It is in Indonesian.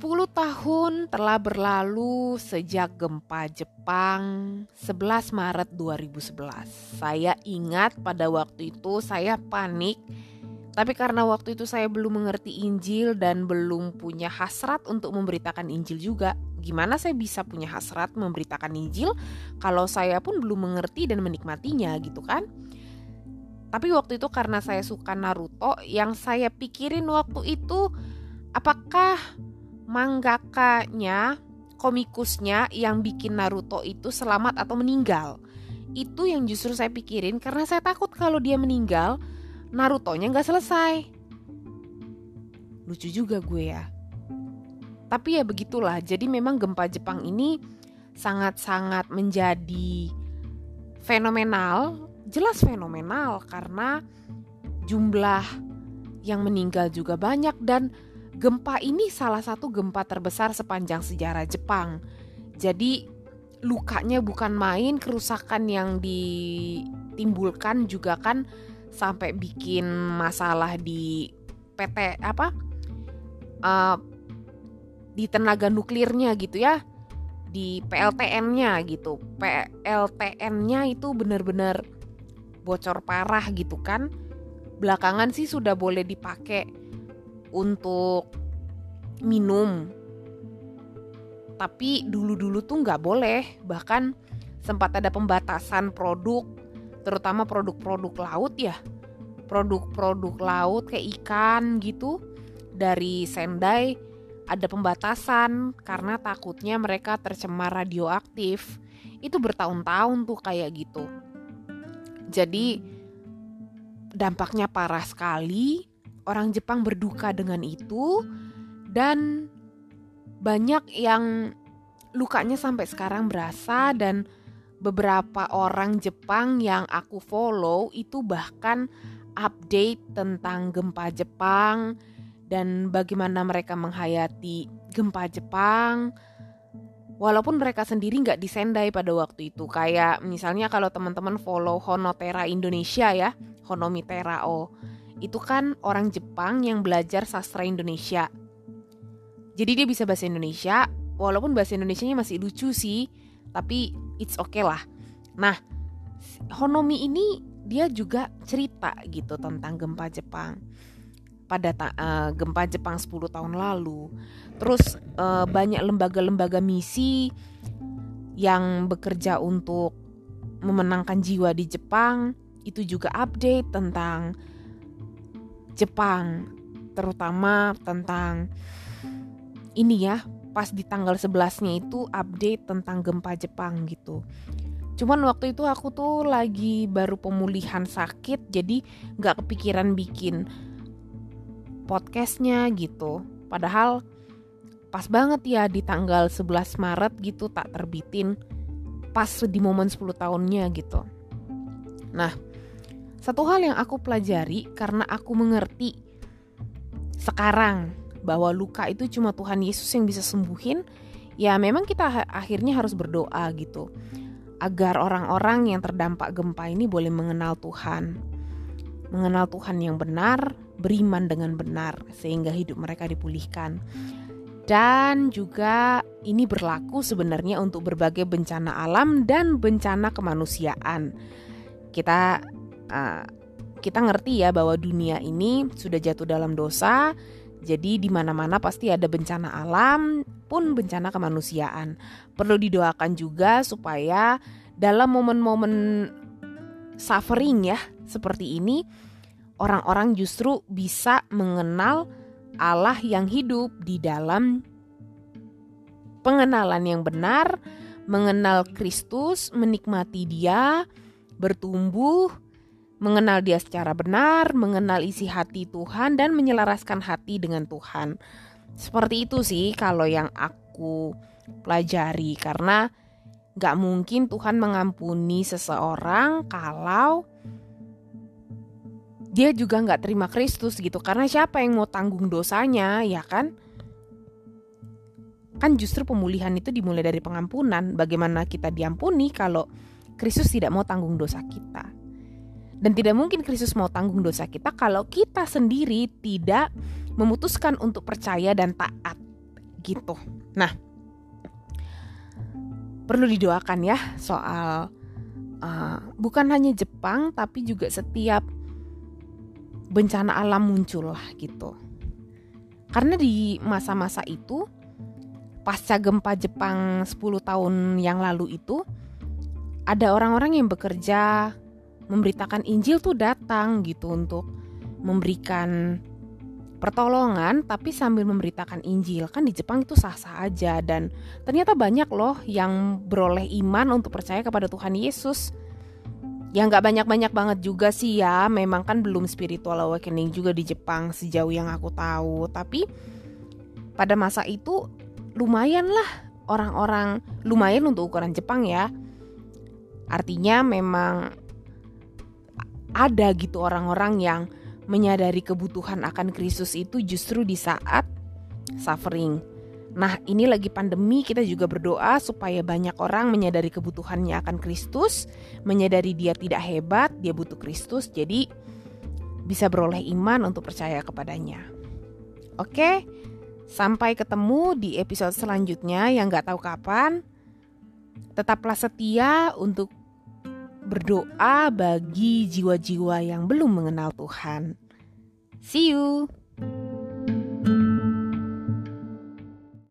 10 tahun telah berlalu sejak gempa Jepang 11 Maret 2011. Saya ingat pada waktu itu saya panik tapi karena waktu itu saya belum mengerti Injil dan belum punya hasrat untuk memberitakan Injil juga. Gimana saya bisa punya hasrat memberitakan Injil kalau saya pun belum mengerti dan menikmatinya gitu kan? Tapi waktu itu karena saya suka Naruto, yang saya pikirin waktu itu apakah mangakanya, komikusnya yang bikin Naruto itu selamat atau meninggal. Itu yang justru saya pikirin karena saya takut kalau dia meninggal, Naruto-nya nggak selesai. Lucu juga gue ya. Tapi ya begitulah, jadi memang gempa Jepang ini sangat-sangat menjadi fenomenal, jelas fenomenal karena jumlah yang meninggal juga banyak dan Gempa ini salah satu gempa terbesar sepanjang sejarah Jepang. Jadi lukanya bukan main, kerusakan yang ditimbulkan juga kan sampai bikin masalah di PT apa? Uh, di tenaga nuklirnya gitu ya. Di PLTN-nya gitu. PLTN-nya itu benar-benar bocor parah gitu kan. Belakangan sih sudah boleh dipakai untuk minum. Tapi dulu-dulu tuh nggak boleh, bahkan sempat ada pembatasan produk, terutama produk-produk laut ya. Produk-produk laut kayak ikan gitu dari Sendai ada pembatasan karena takutnya mereka tercemar radioaktif. Itu bertahun-tahun tuh kayak gitu. Jadi dampaknya parah sekali orang Jepang berduka dengan itu dan banyak yang lukanya sampai sekarang berasa dan beberapa orang Jepang yang aku follow itu bahkan update tentang gempa Jepang dan bagaimana mereka menghayati gempa Jepang. Walaupun mereka sendiri nggak disendai pada waktu itu. Kayak misalnya kalau teman-teman follow Honotera Indonesia ya Honomi Terao itu kan orang Jepang yang belajar sastra Indonesia. Jadi dia bisa bahasa Indonesia, walaupun bahasa Indonesianya masih lucu sih, tapi it's okay lah. Nah, Honomi ini dia juga cerita gitu tentang gempa Jepang pada uh, gempa Jepang 10 tahun lalu. Terus uh, banyak lembaga-lembaga misi yang bekerja untuk memenangkan jiwa di Jepang itu juga update tentang Jepang terutama tentang ini ya pas di tanggal 11-nya itu update tentang gempa Jepang gitu. Cuman waktu itu aku tuh lagi baru pemulihan sakit jadi nggak kepikiran bikin podcastnya gitu. Padahal pas banget ya di tanggal 11 Maret gitu tak terbitin pas di momen 10 tahunnya gitu. Nah, satu hal yang aku pelajari karena aku mengerti sekarang bahwa luka itu cuma Tuhan Yesus yang bisa sembuhin, ya memang kita akhirnya harus berdoa gitu. Agar orang-orang yang terdampak gempa ini boleh mengenal Tuhan. Mengenal Tuhan yang benar, beriman dengan benar sehingga hidup mereka dipulihkan. Dan juga ini berlaku sebenarnya untuk berbagai bencana alam dan bencana kemanusiaan. Kita uh, kita ngerti ya bahwa dunia ini sudah jatuh dalam dosa. Jadi di mana-mana pasti ada bencana alam pun bencana kemanusiaan. Perlu didoakan juga supaya dalam momen-momen suffering ya seperti ini orang-orang justru bisa mengenal Allah yang hidup di dalam pengenalan yang benar, mengenal Kristus, menikmati Dia, bertumbuh, mengenal Dia secara benar, mengenal isi hati Tuhan, dan menyelaraskan hati dengan Tuhan. Seperti itu sih kalau yang aku pelajari, karena gak mungkin Tuhan mengampuni seseorang kalau dia juga nggak terima Kristus gitu. Karena siapa yang mau tanggung dosanya ya kan? Kan justru pemulihan itu dimulai dari pengampunan. Bagaimana kita diampuni kalau Kristus tidak mau tanggung dosa kita dan tidak mungkin Kristus mau tanggung dosa kita kalau kita sendiri tidak memutuskan untuk percaya dan taat gitu. Nah, perlu didoakan ya soal uh, bukan hanya Jepang tapi juga setiap bencana alam muncul lah gitu. Karena di masa-masa itu pasca gempa Jepang 10 tahun yang lalu itu ada orang-orang yang bekerja memberitakan Injil tuh datang gitu untuk memberikan pertolongan tapi sambil memberitakan Injil. Kan di Jepang itu sah-sah aja dan ternyata banyak loh yang beroleh iman untuk percaya kepada Tuhan Yesus. Ya nggak banyak-banyak banget juga sih ya. Memang kan belum spiritual awakening juga di Jepang sejauh yang aku tahu. Tapi pada masa itu lumayan lah orang-orang lumayan untuk ukuran Jepang ya. Artinya memang ada gitu orang-orang yang menyadari kebutuhan akan Kristus itu justru di saat suffering. Nah, ini lagi pandemi, kita juga berdoa supaya banyak orang menyadari kebutuhannya akan Kristus, menyadari dia tidak hebat, dia butuh Kristus, jadi bisa beroleh iman untuk percaya kepadanya. Oke, sampai ketemu di episode selanjutnya yang gak tahu kapan. Tetaplah setia untuk berdoa bagi jiwa-jiwa yang belum mengenal Tuhan. See you.